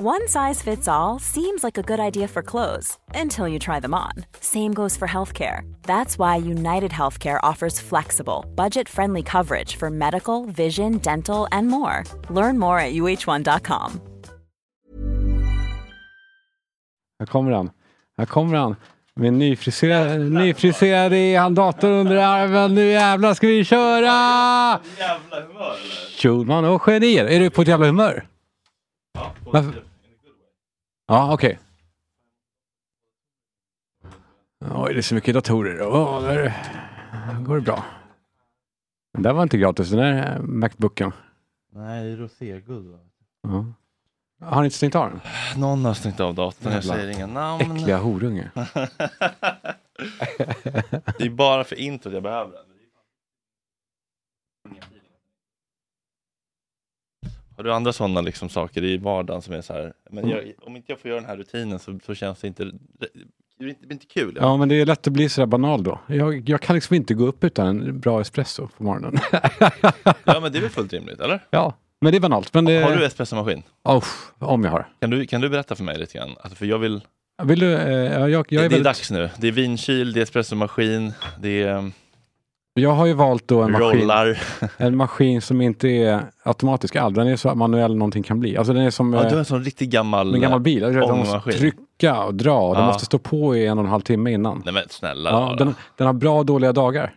One size fits all seems like a good idea for clothes until you try them on. Same goes for healthcare. That's why United Healthcare offers flexible, budget friendly coverage for medical, vision, dental, and more. Learn more at uh1.com. Här kommer han. Här kommer han. Med nyfriserad, nyfriserad i han datorn under armen. Nu jävlar ska vi köra! Jävla humör eller? Schulman och genier. Är du på ett jävla humör? Ja? Ja, okej. Oj, det är så mycket datorer. Åh, där går det bra. Den där var inte gratis, den där Macbooken. Nej, roséguld va? Ja. Har ni inte stängt av den? Någon har stängt av datorn, jag säger inga namn. Äckliga horunge. det är bara för introt jag behöver den. Har du andra sådana liksom saker i vardagen som är så här, men jag, om inte jag får göra den här rutinen så, så känns det inte, det blir inte, det inte kul. Ja, men det är lätt att bli sådär banal då. Jag, jag kan liksom inte gå upp utan en bra espresso på morgonen. ja, men det är väl fullt rimligt, eller? ja, men det är banalt. Men det... Har du espressomaskin? Oh, om jag har. Kan du, kan du berätta för mig lite grann? Alltså, för jag vill... Vill du? Eh, jag, jag, är det är väldigt... dags nu. Det är vinkyl, det är espressomaskin, det är Jag har ju valt då en maskin, rollar. en maskin som inte är automatisk alls. Den är så manuell någonting kan bli. Alltså den är som Ja, eh, du har en sån riktigt gammal... en gammal bil. Du vet, måste ångmaskin. trycka och dra och de Ja. måste stå på i en och en halv timme innan. Nej men snälla Ja, rara. den, den har bra och dåliga dagar.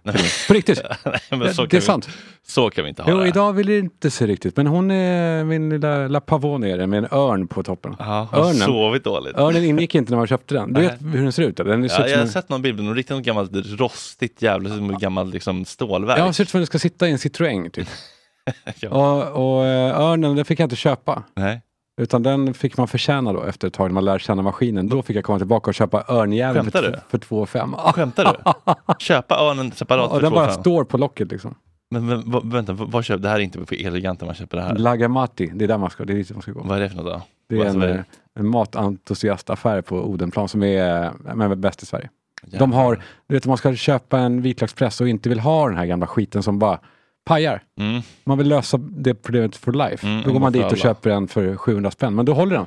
På riktigt. Nej, men Det, så det kan är vi, sant. Så kan vi inte ha Jo, det. idag vill det inte se riktigt. Men hon är min lilla La Pavon är det, med en örn på toppen. Ja, har Örnen. sovit dåligt. Örnen ingick inte när man köpte den. Du vet hur den ser ut? Eller? Den ser Ja, ut jag har en... sett någon bild, någon riktigt gammalt rostigt jävla som ett gammalt liksom, stålverk. Ja, det ser ut som att den ska sitta i en Citroën typ. Ja. Och, och eh, örnen, den fick jag inte köpa. Nej. Utan den fick man förtjäna då efter ett tag när man lär känna maskinen. Då fick jag komma tillbaka och köpa örnjäveln för, för 2 5 Ja, Skämtar du? Köpa örnen separat och för den två bara fem? står på locket liksom. Men, men vänta, vad köper Det här är inte på Eleganten man köper det här. Lagamati, det är där man ska, det är dit man ska gå. Vad är det för något då? Det är en, är eh, en matentusiastaffär på Odenplan som är eh, men, bäst i Sverige. De har, du vet om man ska köpa en vitlökspress och inte vill ha den här gamla skiten som bara pajar. Mm. Man vill lösa det problemet for life. Mm, då går man dit och alla. köper en för 700 spänn, men då håller den.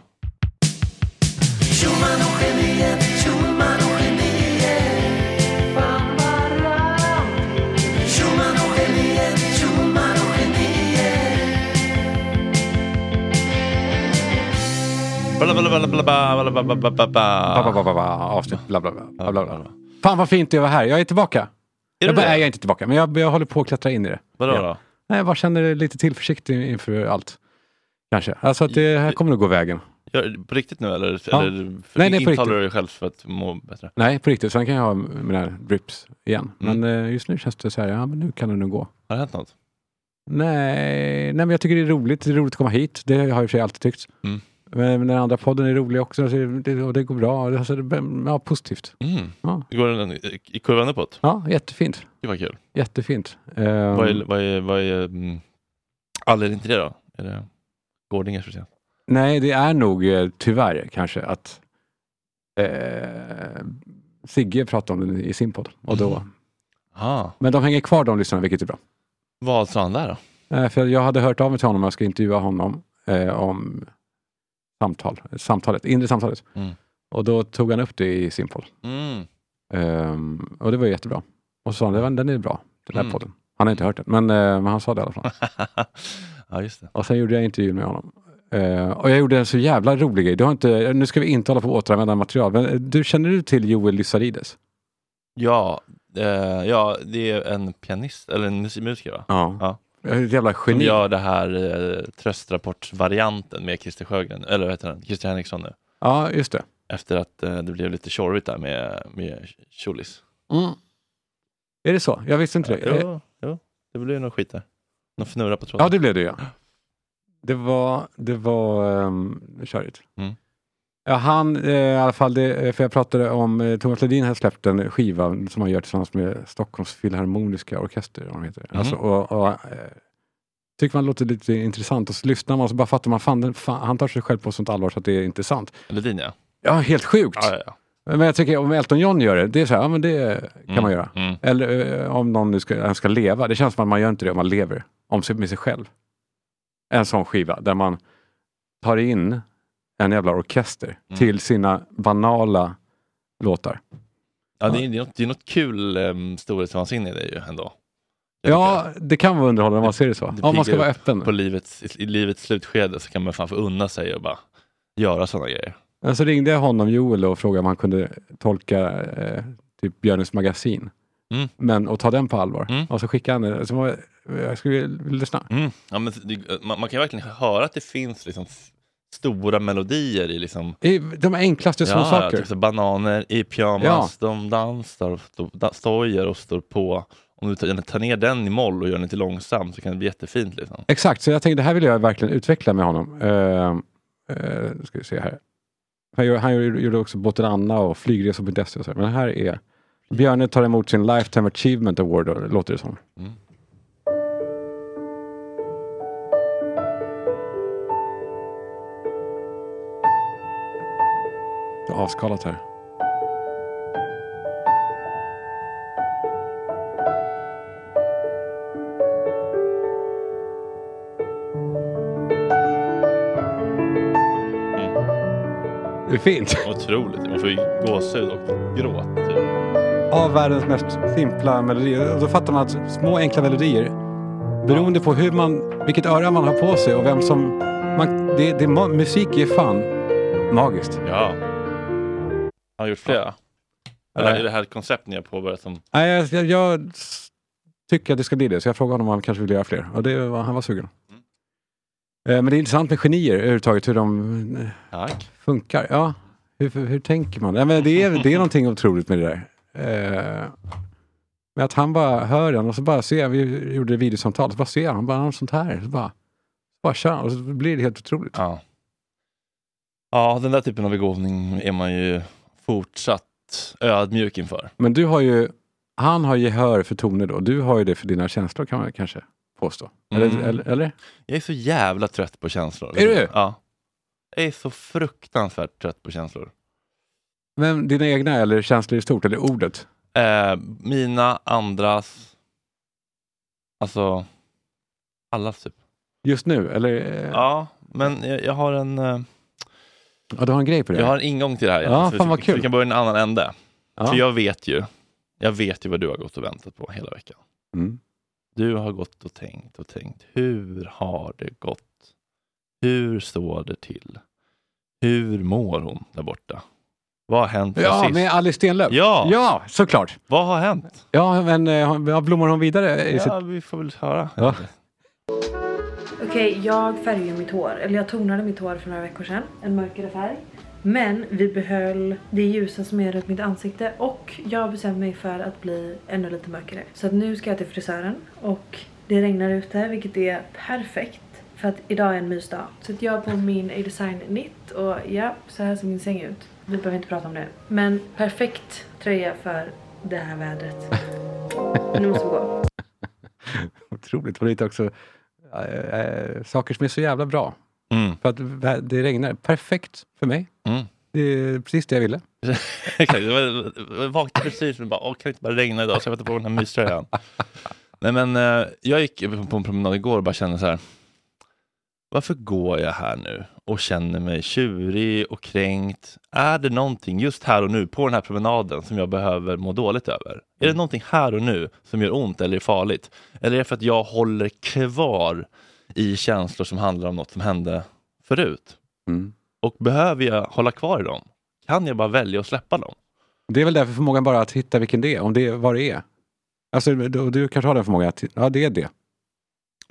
Fan vad fint det var här. Jag är tillbaka. Jag, bara, är jag är inte tillbaka, men jag, jag håller på att klättra in i det. Vadå Ja. då? Nej, jag bara känner lite tillförsikt inför allt. Kanske. Alltså att det här kommer nog gå vägen. Gör, på riktigt nu eller? Ja. eller för, Nej, nej, på intalar riktigt. du dig själv för att må bättre? Nej, på riktigt. Sen kan jag ha mina drips igen. Mm. Men eh, just nu känns det så här, ja men nu kan det nog gå. Har det hänt något? Nej, nej men jag tycker det är roligt. Det är roligt att komma hit. Det har jag i och för sig alltid tyckt. Mm. Men den andra podden är rolig också. Det, och det går bra. Alltså, det, ja, positivt. Mm. Ja. Går den i- kurvan uppåt? Ja, jättefint. Det var kul. Jättefint. Ehm, Vad är, vad är, vad är mm, anledningen till det då? Är det Gårdingers förtjänst? Nej, det är nog eh, tyvärr kanske att eh, Sigge pratade om det i sin podd. Och då, Mm. Ah. Men de hänger kvar de lyssnarna, vilket är bra. Vad sa han där då? Eh, för jag hade hört av mig till honom jag ska intervjua honom eh, om samtal, samtalet, inre samtalet. Mm. Och då tog han upp det i sin podd. Mm. Ehm, och det var jättebra. Och så sa han, "Det var- den är bra, den här Mm. podden. Han har inte hört den, men, eh, men han sa det i alla fall. ja, just det. Och sen gjorde jag intervjun med honom. Eh, och jag gjorde en så jävla rolig grej. Du har inte, nu ska vi inte hålla på att återanvända material. Men, eh, du, känner du till Joel Lysarides? Ja, eh, ja, det är en pianist, eller en mus- musiker va? Ja. Ja. Ett jävla Som geni. gör det här eh, tröstrapportsvarianten med Christer Sjögren, eller vad heter den? Christer Henriksson nu. Ja, just det. Efter att eh, det blev lite tjorvigt där med, med Tjolis. Mm. Är det så? Jag visste inte det. Eh, Jo, jo, det blev nog skit där. Någon fnurra på tråden. Ja, det blev det ja. Det var, det var um, körigt. Mm. Ja, han eh, i alla fall, det, för jag pratade om, eh, Thomas Ledin har släppt en skiva som han gör tillsammans med Stockholms Filharmoniska Orkester. Vad de heter. Mhm. Alltså, och, och, eh, tycker man låter lite intressant och så lyssnar man och så bara fattar man, fan, fan han tar sig själv på sånt allvar så att det är intressant. Ledin ja. Ja, helt sjukt! ja, ja, ja. Men jag tycker om Elton John gör det, det är så här, ja men det kan Mm, man göra. Mm. Eller eh, om någon nu ska, ska leva, det känns som att man gör inte det om man lever om sig, med sig själv. En sån skiva där man tar in en jävla orkester Mm. till sina banala låtar. Ja, det, är, det, är något, det är något kul um, storhetsvansinne i det ju ändå. Jag Ja, det kan vara underhållande om man ser det så. Det Om man ska vara öppen. På livets, I livets slutskede så kan man fan få unna sig och bara göra sådana grejer. Så ringde jag honom, Joel, och frågade om han kunde tolka eh, typ Björnes magasin. Mm. Men, och ta den på allvar. Mm. Och så skickade han det. Så var, jag skulle vilja lyssna. Mm. Ja, men det, man, man kan verkligen höra att det finns liksom stora melodier i liksom I de enklaste små ja, saker. typ så bananer i pyjamas, de dansar, da- stojar och står på. Om du tar, tar ner den i moll och gör den lite långsam så kan det bli jättefint. Liksom. Exakt, så jag tänkte det här vill jag verkligen utveckla med honom. Uh, uh, ska vi se här. Han gjorde, han gjorde också Båten Anna och Flygresor.se och så. Men det här är Björne tar emot sin Lifetime Achievement Award, låter det som. Mm. Det är avskalat här. Det är fint. Otroligt, man får ju gåshud och gråt. Typ. Av världens mest simpla melodier. Och då fattar man att små enkla melodier, beroende på hur man, vilket öra man har på sig och vem som... Man, det, det, musik är fan magiskt. Ja. Har du gjort flera? Eller är det här ett koncept ni har påbörjat som... Nej, jag, jag, jag tycker att det ska bli det, så jag frågade honom om han kanske vill göra fler. Och det var, han var sugen. Eh, Men det är intressant med genier överhuvudtaget, hur de eh, Tack. funkar. Ja, hur, hur, tänker man? Ja, men det, är, det är någonting otroligt med det där. Eh, Men att han bara hör den och så bara ser, vi gjorde videosamtal, så bara ser han bara något sånt här. Så bara, bara kör och så blir det helt otroligt. Ja. ja, den där typen av begåvning är man ju fortsatt ödmjuk inför. Men du har ju, han har gehör för toner då, du har ju det för dina känslor kan man kanske påstå. Eller? Mm. eller, eller? Jag är så jävla trött på känslor. Är du? Ja. Jag är så fruktansvärt trött på känslor. Men dina egna eller känslor i stort, eller ordet? Eh, mina, andras, alltså allas typ. Just nu, eller? eh, Ja, men jag, jag har en eh, ja, du har en grej på det? jag har en ingång till det här. Ja, Så fan vad kul. Vi kan börja i en annan ände. ja. För jag vet ju, jag vet ju vad du har gått och väntat på hela veckan. Mm. Du har gått och tänkt och tänkt. Hur har det gått? Hur står det till? Hur mår hon där borta? Vad har hänt ja, sist? med Alice Stenlöf? Ja. ja, såklart. Vad har hänt? Ja, men eh, ja, blommar hon vidare? I sitt... Ja, vi får väl höra. Ja. Okej, jag färgade mitt hår. Eller jag tonade mitt hår för några veckor sedan. En mörkare färg. Men vi behöll det ljusa som är runt mitt ansikte och jag har bestämt mig för att bli ännu lite mörkare. Så att nu ska jag till frisören och det regnar ute vilket är perfekt. För att idag är en mysdag. Så att jag har på min A-Design Knit och ja, så här ser min säng ut. Vi behöver inte prata om det. Men perfekt tröja för det här vädret. Nu måste vi gå. Otroligt. Och lite också eh, saker som är så jävla bra. Mm. För att det regnar. Perfekt för mig. Mm. Det är precis det jag ville. Exakt, Jag vaknade precis och bara, åh, kan det inte bara regna idag så jag vet på den här myströjan. Nej men eh, jag gick på en promenad igår och bara kände så här. Varför går jag här nu och känner mig tjurig och kränkt? Är det någonting just här och nu på den här promenaden som jag behöver må dåligt över? Är det någonting här och nu som gör ont eller är farligt? Eller är det för att jag håller kvar i känslor som handlar om något som hände förut? Mm. Och behöver jag hålla kvar i dem? Kan jag bara välja att släppa dem? Det är väl därför förmågan bara att hitta vilken det är, om det är vad det är. Alltså, du, du kanske har den förmågan att, ja det är det.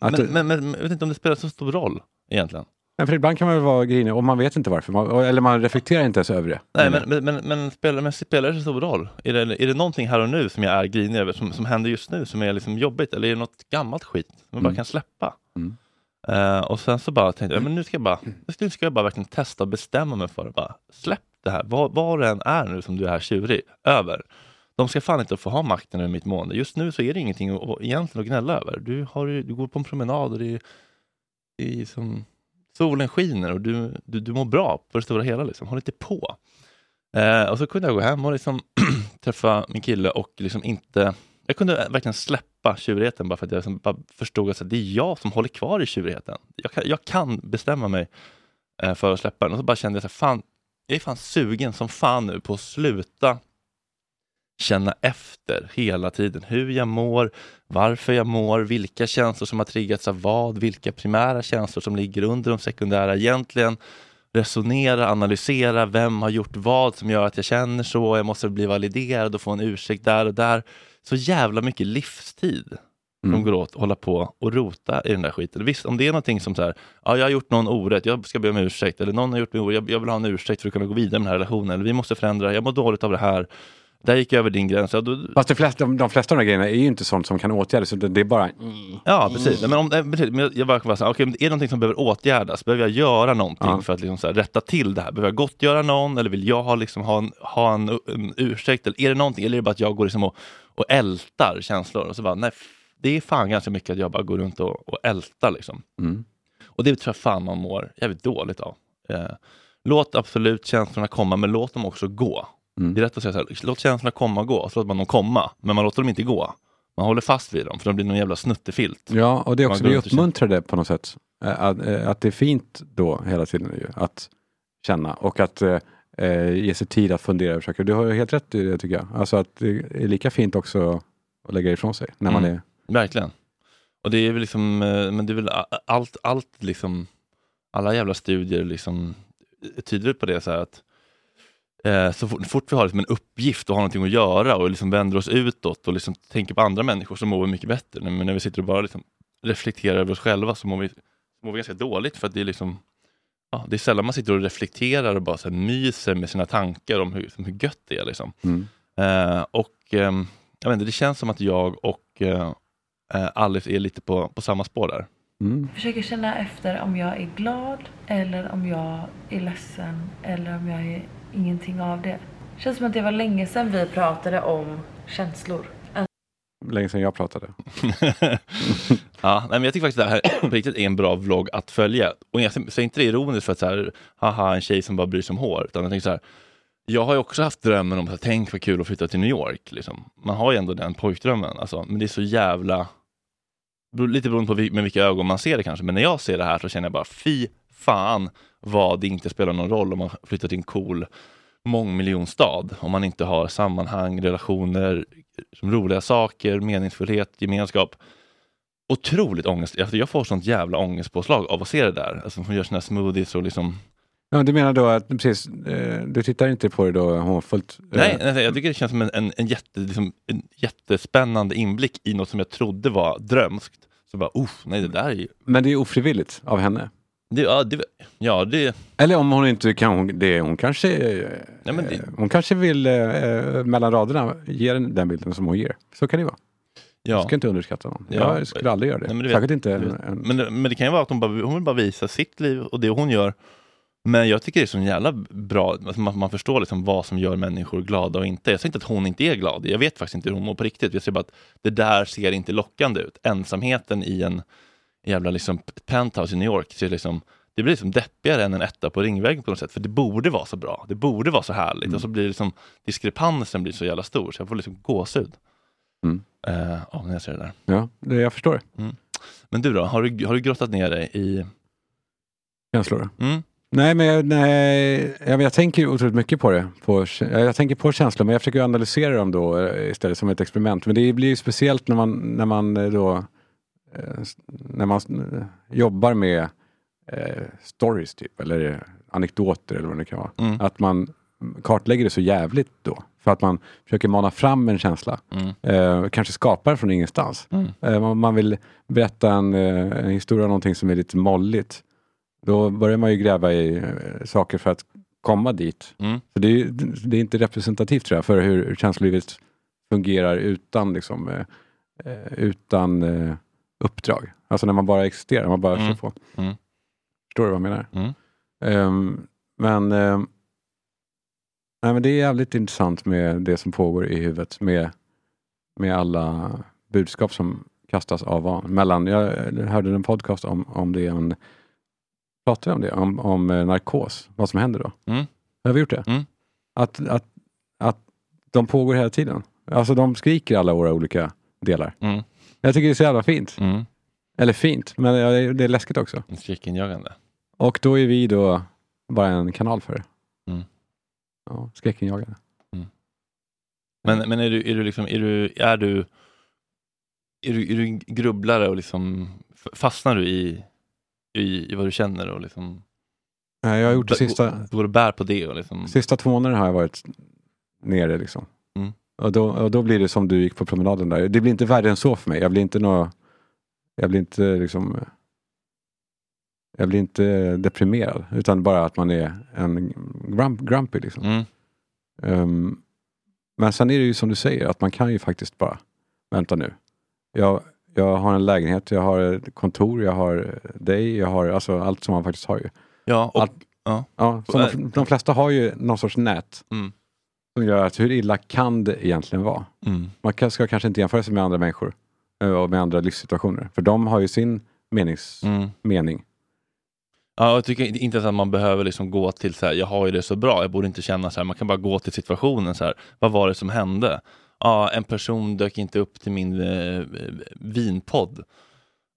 Att Men, du- men, men jag vet inte om det spelar så stor roll egentligen. Men för ibland kan man väl vara grinig och man vet inte varför. Man, eller man reflekterar inte ens över det. Nej, men, men, men, men, spelar, men spelar det så stor roll? Är det, är det någonting här och nu som jag är grinig över, som, som händer just nu, som är liksom jobbigt? Eller är det något gammalt skit som man bara Mm. kan släppa? Mm. Eh, och sen så bara tänkte jag, men nu ska jag bara, nu ska jag bara verkligen testa och bestämma mig för det. Bara, släpp det här, vad, vad det än är nu som du är här tjurig över. De ska fan inte få ha makten över mitt mående. Just nu så är det ingenting att, egentligen att gnälla över. Du, har, du går på en promenad och det är, det är som solen skiner och du, du, du mår bra på det stora hela. Liksom. Håll inte på. Eh, och så kunde jag gå hem och liksom träffa min kille och liksom inte... Jag kunde verkligen släppa tjurigheten bara för att jag liksom bara förstod att det är jag som håller kvar i tjurigheten. Jag kan, jag kan bestämma mig eh, för att släppa den. Och så bara kände jag så här, fan, jag är fan sugen som fan nu på att sluta känna efter hela tiden hur jag mår, varför jag mår, vilka känslor som har triggats av vad, vilka primära känslor som ligger under de sekundära egentligen. Resonera, analysera, vem har gjort vad som gör att jag känner så, jag måste bli validerad och få en ursäkt där och där. Så jävla mycket livstid som Mm. går åt att hålla på och rota i den där skiten. Visst, om det är någonting som så här, ja, jag har gjort någon orätt, jag ska be om ursäkt, eller någon har gjort mig orätt, jag, jag vill ha en ursäkt för att kunna gå vidare med den här relationen, eller vi måste förändra, jag mår dåligt av det här, där gick jag över din gräns. Ja, då, Fast de flesta, de, de flesta av de här grejerna är ju inte sånt som kan åtgärdas, utan det är bara... Ja, precis. Men, om, eh, men jag- jag bara, säga, okej, men är det någonting som behöver åtgärdas? Behöver jag göra någonting Ja. för att liksom så här, rätta till det här? Behöver jag gottgöra någon eller vill jag ha, liksom, ha, en, ha en, en ursäkt? Eller är det någonting? Eller är det bara att jag går liksom och, och ältar känslor? Och så bara, nej, det är fan ganska mycket att jag bara går runt och, och ältar. Liksom. Mm. Och det tror jag fan man mår jävligt dåligt av. Eh, låt absolut känslorna komma, men låt dem också gå. Mm. Det är rätt att säga så här, låt känslorna komma och gå, och så låter man dem komma, men man låter dem inte gå. Man håller fast vid dem, för de blir någon jävla snuttefilt. Ja, och det är också, vi och uppmuntrar det på något sätt. Att, att det är fint då hela tiden ju, att känna och att eh, ge sig tid att fundera över saker. Du har ju helt rätt i det tycker jag. Alltså att det är lika fint också att lägga ifrån sig när man Mm. är... Verkligen. Och det är väl liksom, men det är väl allt, allt liksom, alla jävla studier liksom tyder på det så här att så fort, fort vi har liksom en uppgift och har någonting att göra och liksom vänder oss utåt och liksom tänker på andra människor så mår vi mycket bättre. Men när vi sitter och bara liksom reflekterar över oss själva så mår vi, mår vi ganska dåligt för att det är liksom Ja, det är sällan man sitter och reflekterar och bara så här myser med sina tankar om hur, hur gött det är. Liksom. Mm. Eh, och ehm, jag vet inte, det känns som att jag och eh, eh, Alice är lite på, på samma spår där. Mm. Försöker känna efter om jag är glad eller om jag är ledsen eller om jag är ingenting av det. Känns som att det var länge sedan vi pratade om känslor. Länge sedan jag pratade. ja, nej, men jag tycker faktiskt att det här på riktigt är en bra vlogg att följa. Och jag säger inte det ironiskt för att så här, haha, en tjej som bara bryr sig om hår. Utan jag tänker så här, jag har ju också haft drömmen om att tänk vad kul att flytta till New York. Liksom. Man har ju ändå den pojkdrömmen. Alltså, men det är så jävla... Lite beroende på med vilka ögon man ser det kanske. Men när jag ser det här så känner jag bara fy fan vad det inte spelar någon roll om man flyttar till en cool mångmiljonstad. Om man inte har sammanhang, relationer, som roliga saker, meningsfullhet, gemenskap. Otroligt ångest. Alltså jag får sånt jävla ångestpåslag av att se det där. Alltså hon gör sina smoothies och liksom... Ja, du menar då att precis, eh, du tittar inte på det då hånfullt? Eh, Nej, nej, jag tycker det känns som en, en, en, jätte, liksom, en jättespännande inblick i något som jag trodde var drömskt. Så bara, uff, nej det där är ju... Men det är ofrivilligt av henne? Det, ja, det, ja, det... Eller om hon inte kan, hon, det, hon kanske Nej, men det- eh, Hon kanske vill eh, eh, mellan raderna ge den, den bilden som hon ger. Så kan det vara. Ja. Jag ska inte underskatta någon. Ja. Jag skulle aldrig göra det. Nej, men vet- inte en, en, Men, men det kan ju vara att hon, bara, hon vill bara visa sitt liv och det hon gör. Men jag tycker det är så jävla bra, alltså man, man förstår liksom vad som gör människor glada och inte. Jag säger inte att hon inte är glad, jag vet faktiskt inte hur hon mår på riktigt. Jag säger bara att det där ser inte lockande ut. Ensamheten i en jävla liksom penthouse i New York, ser liksom, det blir liksom deppigare än en etta på Ringvägen på något sätt. För det borde vara så bra, det borde vara så härligt. Och så blir det liksom, diskrepansen blir så jävla stor, så jag får liksom gåshud. Mm. Ja, när jag ser det där. ja, det, jag förstår det. Men du då, har du, har du grottat ner dig i... Känslor. Mm? Nej, men jag, nej, jag, jag tänker otroligt mycket på det. På, jag tänker på känslor, men jag försöker analysera dem då eh, istället som ett experiment. Men det blir ju speciellt när man, när man eh, då när man eh, jobbar med eh, stories typ, eller anekdoter eller vad det kan vara. Mm. Att man kartlägger det så jävligt då. För att man försöker mana fram en känsla. Mm. Eh, kanske skapar från ingenstans. Mm. Eh, man, vill berätta en, eh, en historia om någonting som är lite molligt. Då börjar man ju gräva i eh, saker för att komma dit. Mm. Så det, är, det är inte representativt tror jag för hur, känslolivet fungerar utan, liksom, eh, eh, utan eh, uppdrag. Alltså när man bara existerar, man bara Mm. kör på. Mm. Förstår du vad jag menar? Mm. Ehm, men, ehm, nej, men det är jävligt intressant med det som pågår i huvudet med, med alla budskap som kastas av van. mellan. Jag hörde en podcast om, om det, en, pratade om det, om, om eh, narkos, vad som händer då. Mm. Har vi gjort det? Mm. Att, att, att de pågår hela tiden. Alltså de skriker alla våra olika delar. Mm. Jag tycker det är så jävla fint. Mm. Eller fint, men det är- läskigt också. Skräckinjagande. Och då är vi då bara en kanal för det. Mm. Ja, skräckinjagande. Men, men är du, är du liksom, är du, är du, är du, är du grubblare och liksom, fastnar du i, i, i vad du känner och liksom, Nej, Jag har gjort det sista, går och bär på det och liksom, sista två månaderna har jag varit nere liksom. Och, då, och då blir det som du gick på promenaden där. Det blir inte värre än så för mig. Jag blir inte nå, jag blir inte liksom jag blir inte deprimerad utan bara att man är en grump, grumpy liksom. mm, Ehm, men sen är det ju som du säger att man kan ju faktiskt bara, vänta nu. Jag, jag har en lägenhet, jag har ett kontor, jag har dig, jag har alltså allt som man faktiskt har ju. ja, och, Allt- Ja, så de, de flesta har ju någon sorts nät mm, som gör att hur illa kan det egentligen vara? mm, Man ska kanske inte jämföra sig med andra människor eh, och med andra livssituationer. För de har ju sin menings, mm. mening. Ja, jag tycker inte ens att man behöver liksom gå till så här, jag har ju det så bra, jag borde inte känna så här, man kan bara gå till situationen så här, vad var det som hände? Ja, en person dök inte upp till min eh, vinpodd.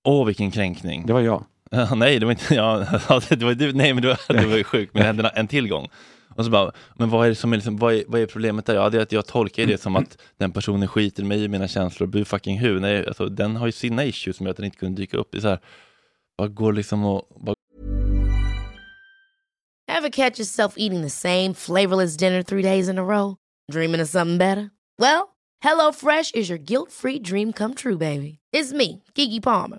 Åh, vilken kränkning. Det var jag. Ja, nej, det var inte ja, det var du, nej men det var, det var ju sjukt, men det hände en tillgång. Och så bara, men vad är, det som är, liksom, vad är, vad är problemet där? Ja, det är att jag tolkar det som att den personen skiter i mig och mina känslor och bu fucking hu. Nej, alltså, den har ju sina issues som gör att den inte kunde dyka upp. Det är så här, bara går liksom och bara Ever catch yourself eating the same flavorless dinner three days in a row? Dreaming of something better? Well, HelloFresh is your guilt-free dream come true, baby. It's me, Kiki Palmer.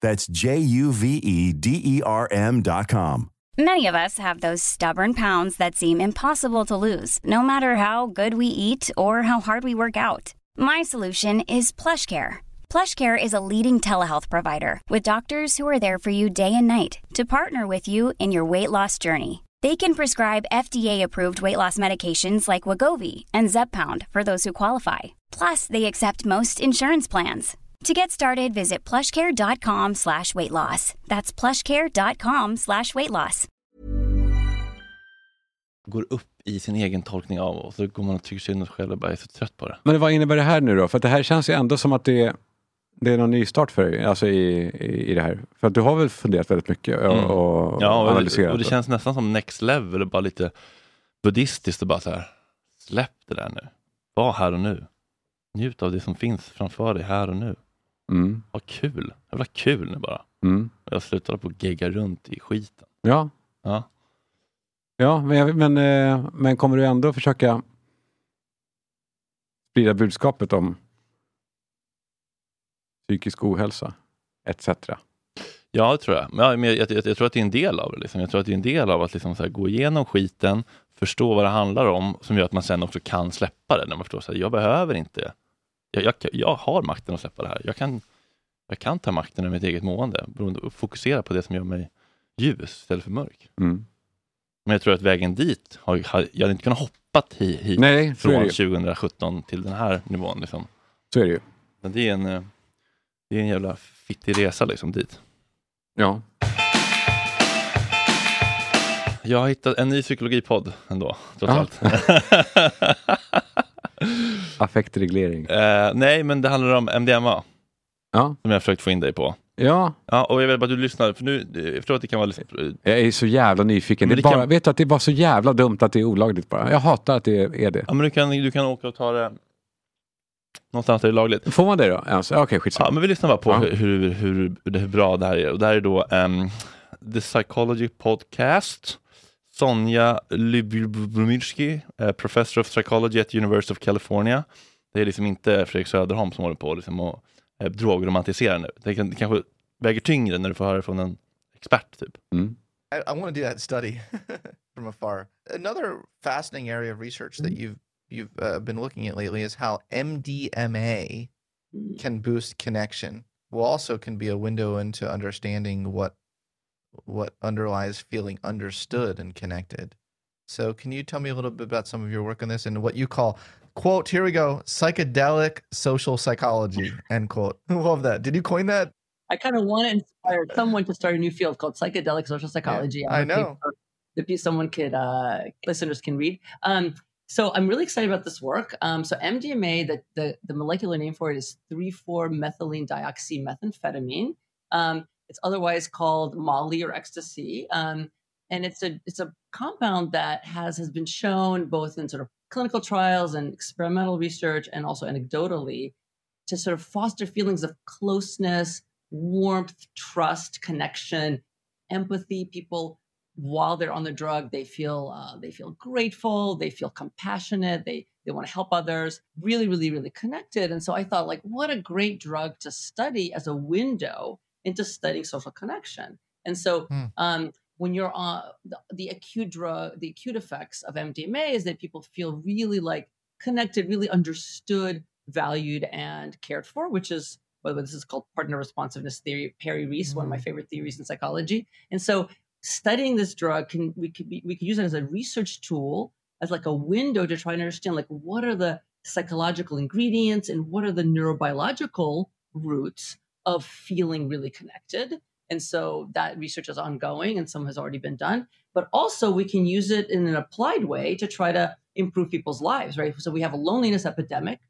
That's J U V E D E R M.com. Many of us have those stubborn pounds that seem impossible to lose, no matter how good we eat or how hard we work out. My solution is plush PlushCare. PlushCare is a leading telehealth provider with doctors who are there for you day and night to partner with you in your weight loss journey. They can prescribe FDA-approved weight loss medications like Wagovi and Zepbound for those who qualify. Plus, they accept most insurance plans. To get started, visit plushcare.com slash weight loss. That's plushcare.com slash weight loss. går upp i sin egen tolkning av och så går man och tycker synd om sig själv och bara är så trött på det. Men vad innebär det här nu då? För att det här känns ju ändå som att det är, det är någon nystart för dig alltså i, i, i det här. För att du har väl funderat väldigt mycket och, Mm. och Ja, och, analyserat. och det känns nästan som next level och bara lite buddhistiskt och bara så här, släpp det där nu. Var här och nu. Njut av det som finns framför dig här och nu. Mm. Ha kul. Jävla kul nu bara. Mm. Jag slutar på att gegga runt i skiten. Ja, Ja. ja men, men, eh, men kommer du ändå försöka sprida budskapet om psykisk ohälsa etc. Ja, det tror jag. Men, ja, men jag, jag, jag, jag tror att det är en del av det. Liksom. Jag tror att det är en del av att liksom så här, gå igenom skiten, förstå vad det handlar om, som gör att man sen också kan släppa det. När man förstår att jag behöver inte jag, jag, jag har makten att släppa det här. Jag kan, jag kan ta makten över mitt eget mående beroende- och fokusera på det som gör mig ljus istället för mörk. Mm. Men jag tror att vägen dit, har, har, jag hade inte kunnat hoppa hit, hit Nej, från det ju. 2017 till den här nivån. Liksom. Så är det ju. Men det är en, eh, det är en jävla fittig resa liksom dit. Ja. Jag har hittat en ny psykologipodd ändå, trots Ja. allt. Affektreglering. Eh, nej, men det handlar om MDMA. Ja. Som jag försökt få in dig på. Ja, Ja, och jag vill bara att du lyssnar, för nu, jag förstår att det kan vara lite... jag är så jävla nyfiken. Det det kan- bara, Vet du att det bara så jävla dumt att det är olagligt bara. Jag hatar att det är det. Ja, men du kan, du kan åka och ta det någonstans där det är lagligt. Får man det då? Alltså, Okej, skitsamma. Ja, men vi lyssnar bara på Ja. hur, hur, hur, hur bra det här är. Och det här är då ehm, The Psychology Podcast. Sonja Lyubomirsky, eh, Professor of Psychology at University of California. Det är liksom inte Fredrik Söderholm som håller på liksom och eh, drogromantiserar nu. Det, kan, det kanske väger tyngre när du får höra det från en expert. Typ. Mm. I, I want to do that study from afar. Another fascinating area of research that you've you've uh, been looking at lately is how MDMA can boost connection. Well, also can be a window into understanding what what underlies feeling understood and connected. So, can you tell me a little bit about some of your work on this and what you call quote? Here we go: psychedelic social psychology. End quote. Love that. Did you coin that? I kind of want to inspire someone to start a new field called psychedelic social psychology. I know. That someone could uh, listeners can read. Um, so I'm really excited about this work. Um, so MDMA, the, the the molecular name for it is three four methylene dioxymethamphetamine. Um, it's otherwise called Molly or ecstasy. Um, and it's a it's a compound that has has been shown both in sort of clinical trials and experimental research and also anecdotally to sort of foster feelings of closeness, warmth, trust, connection, empathy. People, while they're on the drug, they feel uh, they feel grateful, they feel compassionate, they they want to help others. Really, really, really connected. And so I thought, like, what a great drug to study as a window into studying social connection. And so, Hmm. um, when you're on the, the acute drug, the acute effects of MDMA is that people feel really like connected, really understood, valued, and cared for, which is what this is called partner responsiveness theory. Perry Reese, one of my favorite theories in psychology. And so, studying this drug can we could be we could use it as a research tool, as like a window to try and understand like what are the psychological ingredients and what are the neurobiological roots of feeling really connected. And so that research is ongoing and some has already been done. But also, we can use it in an applied way to try to improve people's lives, right? So we have a loneliness epidemic.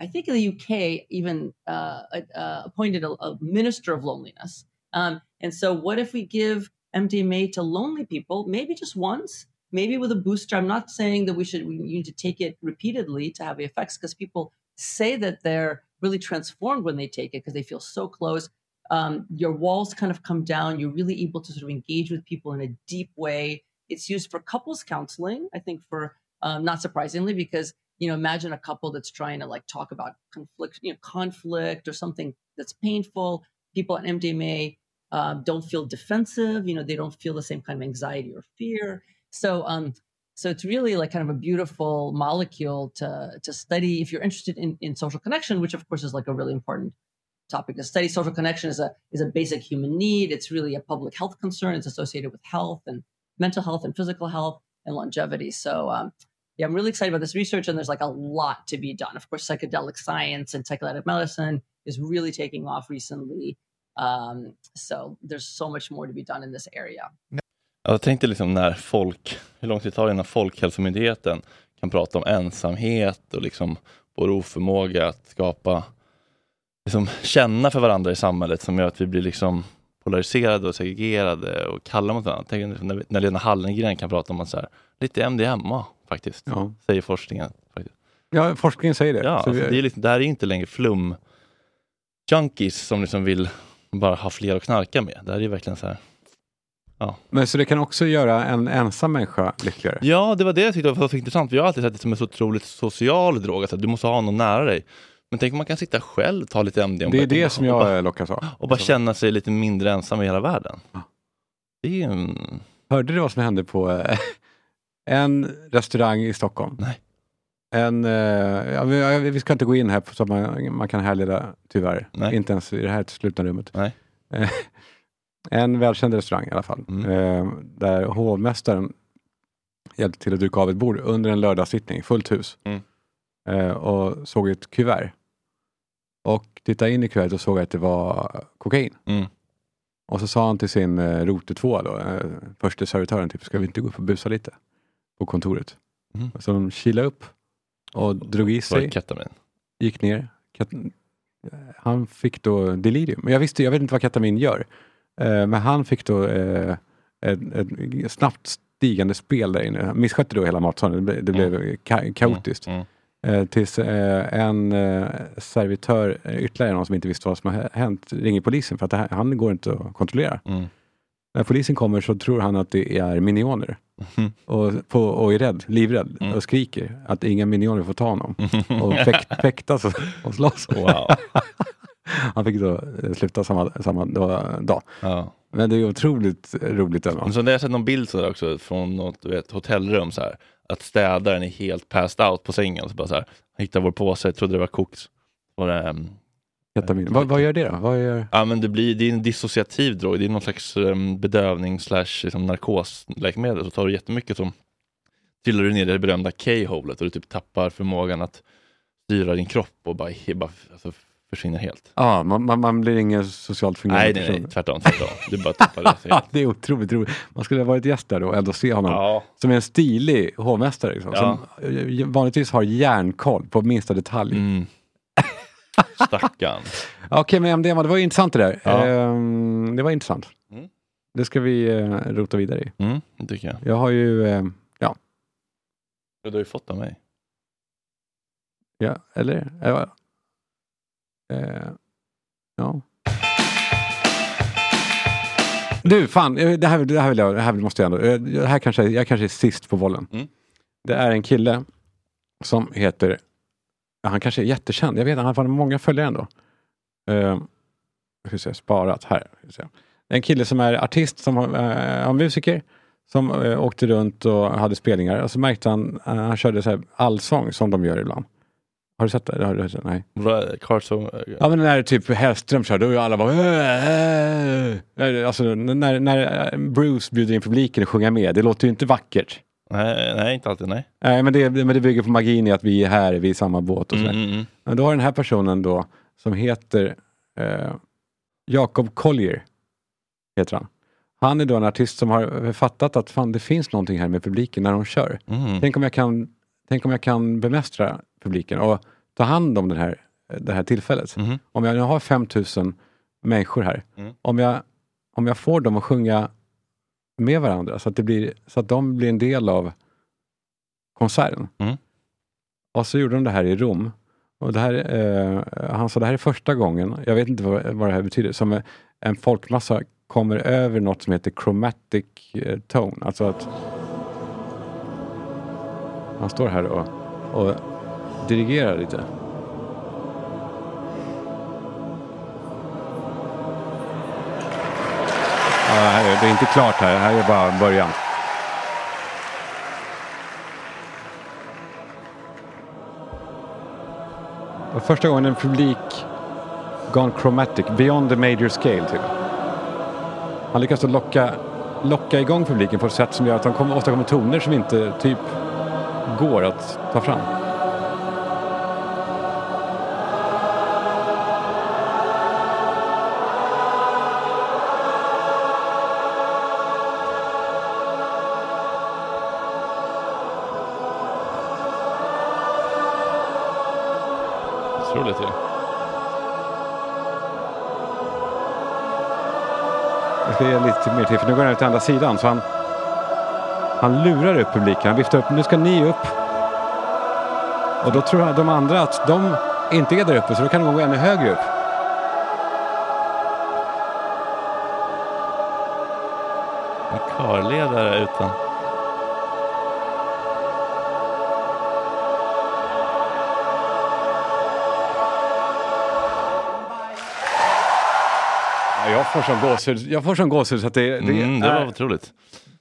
I think in the UK even uh, uh, appointed a, a minister of loneliness. Um, and so, what if we give MDMA to lonely people, maybe just once, maybe with a booster? I'm not saying that we should we need to take it repeatedly to have the effects because people say that they're really transformed when they take it because they feel so close. Um, your walls kind of come down. You're really able to sort of engage with people in a deep way. It's used for couples counseling, I think, for um, not surprisingly, because you know, imagine a couple that's trying to like talk about conflict, you know, conflict or something that's painful. People on MDMA um, don't feel defensive. You know, they don't feel the same kind of anxiety or fear. So, um, so it's really like kind of a beautiful molecule to to study if you're interested in in social connection, which of course is like a really important topic to study. Social connection is a is a basic human need. It's really a public health concern. It's associated with health and mental health and physical health and longevity. So um, yeah, I'm really excited about this research, and there's like a lot to be done. Of course, psychedelic science and psychedelic medicine is really taking off recently. Um, so there's so much more to be done in this area. Jag tänkte liksom när folk, hur lång tid tar det innan Folkhälsomyndigheten kan prata om ensamhet och liksom vår oförmåga att skapa, liksom känna för varandra i samhället som gör att vi blir liksom polariserade och segregerade och kalla mot varandra. Tänk liksom när, när Lena Hallengren kan prata om att så här, lite MDMA faktiskt, Ja. säger forskningen. Faktiskt. Ja, forskningen säger det. Ja, Så vi- alltså, det, är liksom, det här är inte längre flum junkies som liksom vill bara ha fler att knarka med. Det här är verkligen så här, Men så det kan också göra en ensam människa lyckligare? Ja, det var det jag tyckte var så intressant. Vi har alltid sett det som en så otroligt social drog, alltså, att du måste ha någon nära dig. Men tänk om man kan sitta själv, ta lite MD Det är det som bara- jag lockas av. och bara känna sig lite mindre ensam i hela världen. Det är en... Hörde du vad som hände på eh, en restaurang i Stockholm? Nej. En, eh, ja, vi, vi ska inte gå in här så att man, man kan härleda, tyvärr. Nej. Inte ens i det här slutna rummet. Nej. En välkänd restaurang i alla fall. Mm. Eh, där hovmästaren hjälpte till att duka av ett bord under en lördagssittning, fullt hus. Mm. Eh, och såg ett kuvert. Och tittade in i kuvertet och såg att det var kokain. Mm. Och så sa han till sin eh, rote två då, eh, förste servitören, typ, ska vi inte gå upp och busa lite? På kontoret. Mm. Så de kilade upp och drog i sig, gick ner. Kat- han fick då delirium. Men jag visste, jag vet inte vad ketamin gör. Eh, men han fick då eh, ett, ett snabbt stigande spel där inne. Han misskötte då hela matsalen. Det, det blev ka- kaotiskt. Mm. Eh, tills en servitör, ytterligare någon som inte visste vad som har hänt, ringer polisen för att här, han går inte att kontrollera. Mm. När polisen kommer så tror han att det är minioner. Mhm. Och, på, och är rädd, livrädd Mm. och skriker att inga minioner får ta honom. Och fäkt, fäktas och, och slåss. Wow. Han fick då eh, sluta samma, samma dag. Ja. Men det är otroligt roligt ändå. Men så när jag sett någon bild så också från något vet, hotellrum så här, att städaren är helt passed out på sängen. Så bara så här, han hittar vår påse, trodde det var koks. Var det, ehm, Ketamin. Vad, vad gör det då? Vad gör... ja, men det, blir, det är en dissociativ drog, det är någon slags um, bedövning slash liksom, narkosläkemedel. Så tar du jättemycket så trillar du ner i det berömda K-holet och du typ tappar förmågan att styra din kropp och bara, bara alltså, försvinner helt. Ja, man, man, man blir ingen socialt fungerande Nej, nej, nej, person. tvärtom. tvärtom. Du bara tappar det. Det är otroligt roligt. Man skulle ha varit gäst där då och ändå se honom Ja. som är en stilig hovmästare. Liksom, Ja. Som vanligtvis har järnkoll på minsta detalj. Mm. Stackarn. Okej, men MDMA, det var ju intressant det där. Ja. Ehm, det var intressant. Mm. Det ska vi eh, rota vidare i. Mm, det tycker jag. Jag har ju, eh, ja, Du har ju fått av mig. ja eller? Ja. Eh, ja. Du, fan, eh, det här, det här, vill jag, det här måste jag ändå, eh, det här kanske, jag kanske är sist på bollen. Mm. Det är en kille som heter, han kanske är jättekänd, jag vet han har många följare ändå. Uh, jag ska se, sparat här. Är en kille som är artist, som uh, har musiker, som uh, åkte runt och hade spelningar och så märkte han, uh, han körde så här allsång som de gör ibland. Har du sett det? Har du sett? Nej. Bra, Carlson, Ja men när typ Hellström kör, då är alla bara "Äh, äh." Alltså när, när Bruce bjuder in publiken och sjunger med, det låter ju inte vackert. nej, nej, inte alltid, nej. Nej men det, men det bygger på magin i att vi är här, vi är i samma båt och sådär. Mm, mm, mm. Men då har den här personen då, som heter eh, Jakob Collier, heter han. Han är då en artist som har fattat att fan det finns någonting här med publiken när de kör. Mm. Tänk om jag kan, tänk om jag kan bemästra publiken och ta hand om den här, det här tillfället. Mhm. Om jag nu har 5000 människor här, Mm. om, jag, om jag får dem att sjunga med varandra så att, det blir, så att de blir en del av konserten. Mm. Och så gjorde de det här i Rom. Och det här, eh, han sa det här är första gången, jag vet inte vad, vad det här betyder, som en folkmassa kommer över något som heter chromatic eh, tone. Alltså att han står här och, och dirigera lite. Ja, det, här är, det är inte klart här, det här är bara början. Det var första gången en publik gone chromatic, beyond the major scale. Typ. Han lyckas då locka, locka igång publiken på ett sätt som gör att han åstadkommer toner som inte typ går att ta fram. Jag ska ge lite mer till för nu går han ut till andra sidan. Så han, han lurar upp publiken. Han viftar upp. Nu ska ni upp. Och då tror de andra att de inte är där uppe så då kan de gå ännu högre upp. En körledare utan... jag får sån gåshud. Jag får sån gåshud så att det, det, Mm, det var otroligt.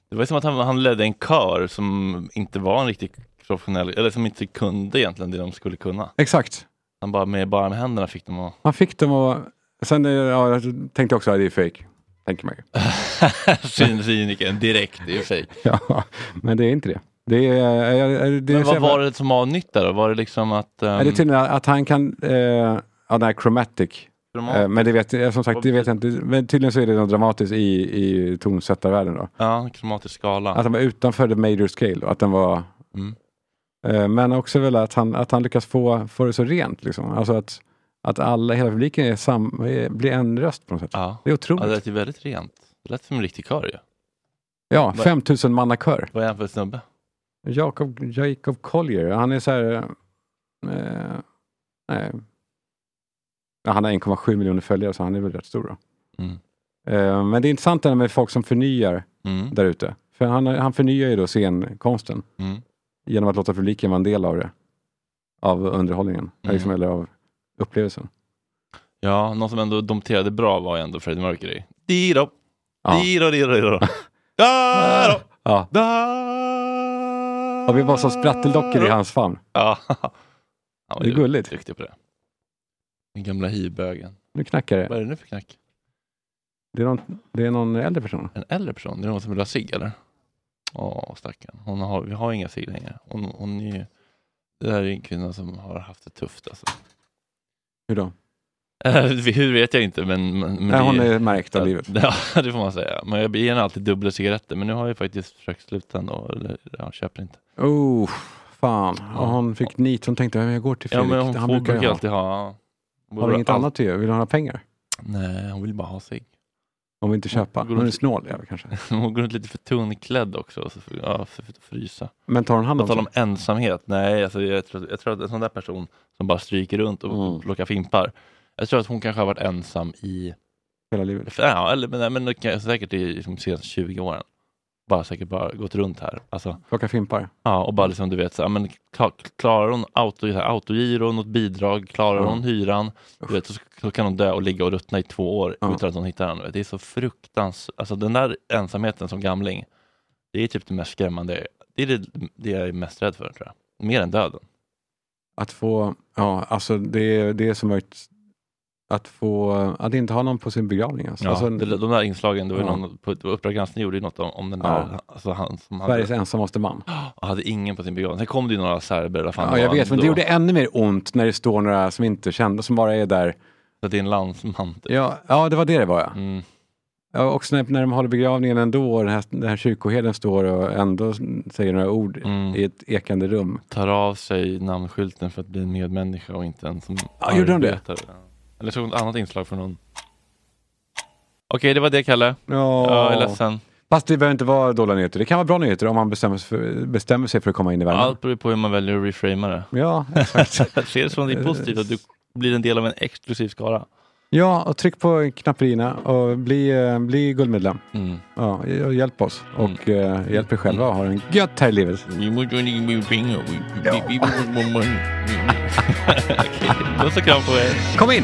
Det var som att han, han ledde en kör som inte var en riktig professionell, eller som inte kunde egentligen det de skulle kunna. Exakt. Han bara med, bara med händerna fick dem att... Man fick dem att... Sen eh, ja, jag tänkte också att det är fake. Tänker man ju. Cynikern direkt, det är fake. Ja, men det är inte det. Det är, är, är, det är Men vad var det som var nytt där då? Var det liksom att... ehm, Är det tydligen att han kan, eh, ja den här chromatic. Eh, men det vet jag, som sagt, det vet jag inte. Men tydligen så är det något dramatiskt i, i tonsättarvärlden då. Ja, kromatisk skala. Att den var utanför the major scale att den var... Mm. Eh, men också väl att han, att han lyckas få, få det så rent liksom. Alltså att, att alla, hela publiken är sam, blir en röst på något sätt. Ja. Det är otroligt. Ja, det lät ju väldigt rent. Det lät som en riktig kör ju. Ja, Vad- 5000 manna kör. Vad är han för snubbe? Jacob, Jacob Collier, han är så här... Eh, nej. Ja, han har 1,7 miljoner följare så han är väl rätt stor. Mm. Eh, men det är intressant det här med folk som förnyar Mm. där ute. För han, han förnyar ju då scenkonsten Mm. genom att låta publiken vara en del av det. Av underhållningen, Mm. liksom, eller av upplevelsen. Ja, någon som ändå dompterade bra var ju ändå Freddie Mercury. Diro, Ja. diro, diro, diro. Daro, Ja. da. Och vi var som spratteldockor i hans famn. Ja. Han var Det är gulligt. Duktig på det. Den gamla hivbögen. Nu knackar Vad det. är det nu för knack? Det är någon, det är någon äldre person. En äldre person? Det är någon som vill ha cigg eller? Åh, stackarn. Hon har, vi har inga cigg längre. Hon, hon är ju, det här är en kvinna som har haft det tufft alltså. Hur då? Eh, Hur vet jag inte men... men Nej, det- hon är märkt av livet. Ja, det får man säga. Men jag ger henne alltid dubbla cigaretter. Men nu har jag faktiskt försökt sluta ändå. Eller jag köper inte. Oh, fan. Och hon fick nit. Hon tänkte, jag går till Ja, Fredrik. men hon Han får, brukar alltid ha... Har du inget allt- annat att göra? Vill hon ha pengar? Nej, hon vill bara ha sig. Hon vill inte köpa. Går Hon är snål jävel kanske. Hon går runt lite för tunnklädd också. Så för, ja, för, för att frysa. Men tar hon hand om sig? om ensamhet. Nej, alltså, jag, tror, jag tror att en sån där person som bara stryker runt och Mm. plockar fimpar. Jag tror att hon kanske har varit ensam i... Hela livet? Ja, eller, men, men säkert i liksom, de senaste 20 åren. Bara säkert bara gått runt här. Alltså, Plocka fimpar? Ja, och bara liksom du vet, så, här, men, klar, klarar hon auto, här, autogiro, något bidrag, klarar Ja. hon hyran, du vet, så, så kan hon dö och ligga och ruttna i två år Ja. utan att hon hittar henne. Det är så fruktansvärt, alltså den där ensamheten som gamling, det är typ det mest skrämmande, det är det, det jag är mest rädd för tror jag. Mer än döden. Att få, ja alltså det är det som varit att få, att inte ha någon på sin begravning. Alltså. Ja, alltså, det, de där inslagen, det var Ja. någon, på Uppdrag granskning gjorde ju något om, om den där, Ja. alltså han som Sveriges hade, ensammaste man. hade ingen på sin begravning. Sen kom det ju några serber, vad fan Ja, jag vet, men det gjorde ännu mer ont när det står några som inte kände, som bara är där. Så det är en landsman. Typ. Ja, ja det var det det var ja. Mm. ja också när, när de håller begravningen ändå, och den här, den här kyrkoherden står och ändå säger några ord Mm. i ett ekande rum. tar av sig namnskylten för att bli en medmänniska och inte en som Ja, gjorde de det? Ja. Eller så ett annat inslag från någon. Okej, det var det Kalle. Ja. Jag är ledsen. Fast det behöver inte vara dåliga nyheter. Det kan vara bra nyheter om man bestämmer sig för, bestämmer sig för att komma in i värmen. Allt beror på hur man väljer att reframa det. Ja, exakt. Ser det som det är positivt att du blir en del av en exklusiv skara. Ja, och tryck på knapperierna och bli, eh, bli guldmedlem. Mm. Ja, och hjälp oss och eh, hjälp er själva och ha en gött här i livet. Okej, Puss och kram på er. Kom in!